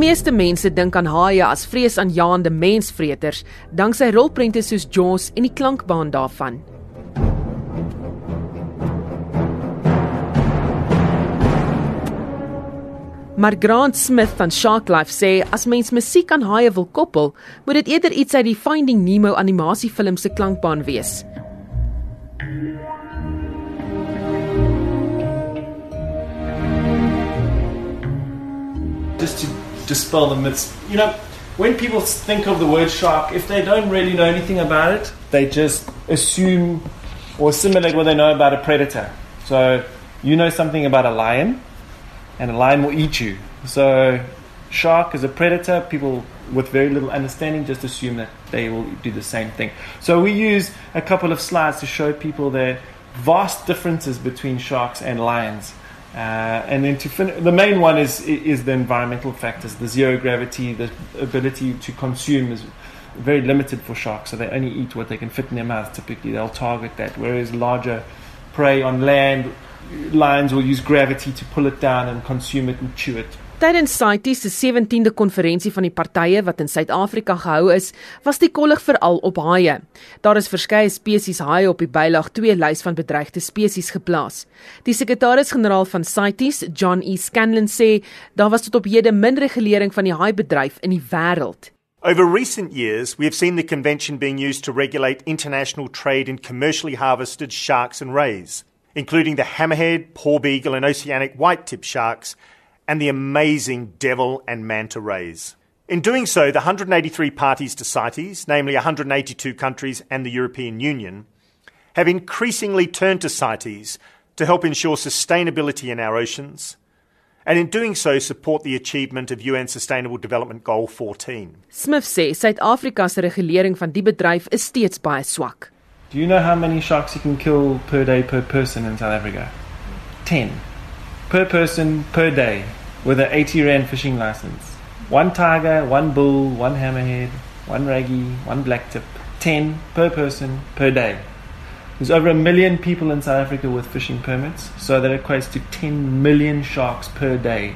meeste mense dink aan haie as vreesaanjaende mensvreters, danksy rolprente soos Jaws en die klankbaan daarvan. Maar Grant Smith van Shark Life sê as mens musiek aan haie wil koppel, moet dit eerder iets uit die Finding Nemo animasiefilm se klankbaan wees. Just to dispel the myths, you know, when people think of the word shark, if they don't really know anything about it, they just assume or assimilate what they know about a predator. So, you know something about a lion, and a lion will eat you. So, shark is a predator. People with very little understanding just assume that they will do the same thing. So, we use a couple of slides to show people the vast differences between sharks and lions. Uh, and then to fin- the main one is is the environmental factors, the zero gravity, the ability to consume is very limited for sharks. So they only eat what they can fit in their mouth. Typically, they'll target that. Whereas larger prey on land lions will use gravity to pull it down and consume it and chew it. Tydens CITES se 17de konferensie van die partye wat in Suid-Afrika gehou is, was die kollig veral op haie. Daar is verskeie spesies haie op die bylaag 2 lys van bedreigde spesies geplaas. Die sekretaris-generaal van CITES, John E. Scanlon sê, daar was tot op hede min regulering van die haai-bedryf in die wêreld. Over recent years, we have seen the convention being used to regulate international trade in commercially harvested sharks and rays. including the hammerhead, paw beagle, and oceanic white tip sharks, and the amazing devil and manta rays. In doing so, the 183 parties to CITES, namely 182 countries and the European Union, have increasingly turned to CITES to help ensure sustainability in our oceans, and in doing so support the achievement of UN Sustainable Development Goal 14. Smith sê Suid-Afrika se regulering van die bedryf is steeds baie swak. Do you know how many sharks you can kill per day per person in South Africa? 10. Per person per day with an 80 Rand fishing license. One tiger, one bull, one hammerhead, one raggy, one blacktip. 10 per person per day. There's over a million people in South Africa with fishing permits, so that equates to 10 million sharks per day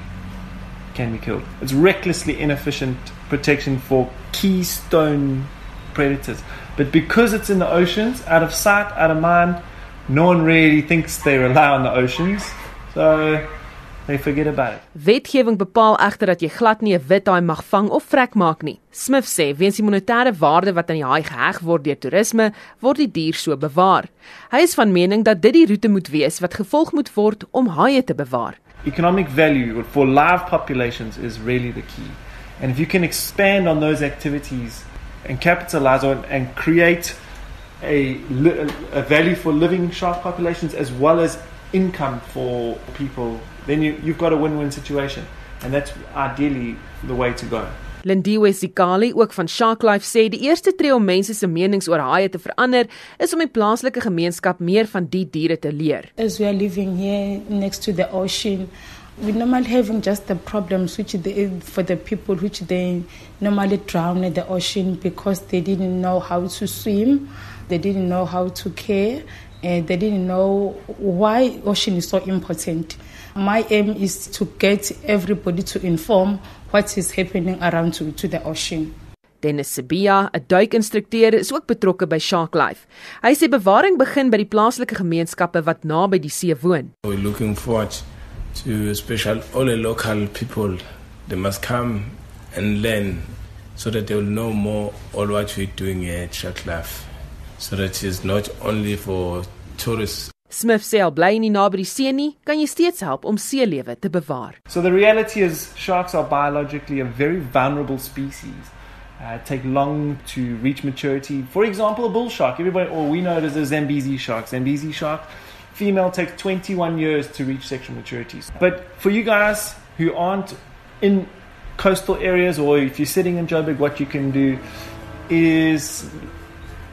can be killed. It's recklessly inefficient protection for keystone predators. But because it's in the oceans, out of sight, out of mind, no one really thinks they rely on the oceans. So they forget about it. Wetgewing bepaal egter dat jy glad nie 'n wit haai mag vang of vrek maak nie. Smith sê weens die monetêre waarde wat aan die haai geheg word deur toerisme, word die dier so bewaar. Hy is van mening dat dit die roete moet wees wat gevolg moet word om haie te bewaar. Economic value for live populations is really the key. And if you can expand on those activities and capitalize on and create a, a value for living shark populations as well as income for people, then you, you've got a win-win situation. And that's ideally the way to go. Lindiwe Sikali ook van Shark Life sê die eerste tree om mense se menings oor haie te verander is om die plaaslike gemeenskap meer van die diere te leer. As we are living here next to the ocean, we normally having just the problems which they, for the people which they normally drown in the ocean because they didn't know how to swim, they didn't know how to care, and they didn't know why ocean is so important. My aim is to get everybody to inform what is happening around to, to the ocean. Dennis Sibia, 'n duikinstrukteur, is ook betrokke by Shark Life. Hy sê bewaring begin by die plaaslike gemeenskappe wat naby die see woon. We're looking forward to special all the local people they must come and learn so that they will know more all what we're doing here at Shark Life so that it's not only for tourists Smith sê al bly nie naby die see nie, kan jy steeds help om seelewe te bewaar. So the reality is sharks are biologically a very vulnerable species. Uh, take long to reach maturity. For example, a bull shark. Everybody, or we know it as a Zambezi shark. Zambezi shark female takes 21 years to reach sexual maturity. But for you guys who aren't in coastal areas or if you're sitting in Joburg, what you can do is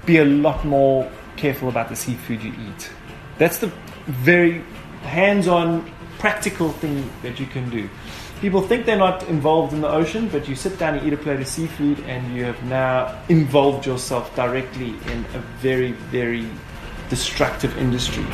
be a lot more careful about the seafood you eat. That's the very hands on, practical thing that you can do. People think they're not involved in the ocean, but you sit down and eat a plate of seafood, and you have now involved yourself directly in a very, very destructive industry.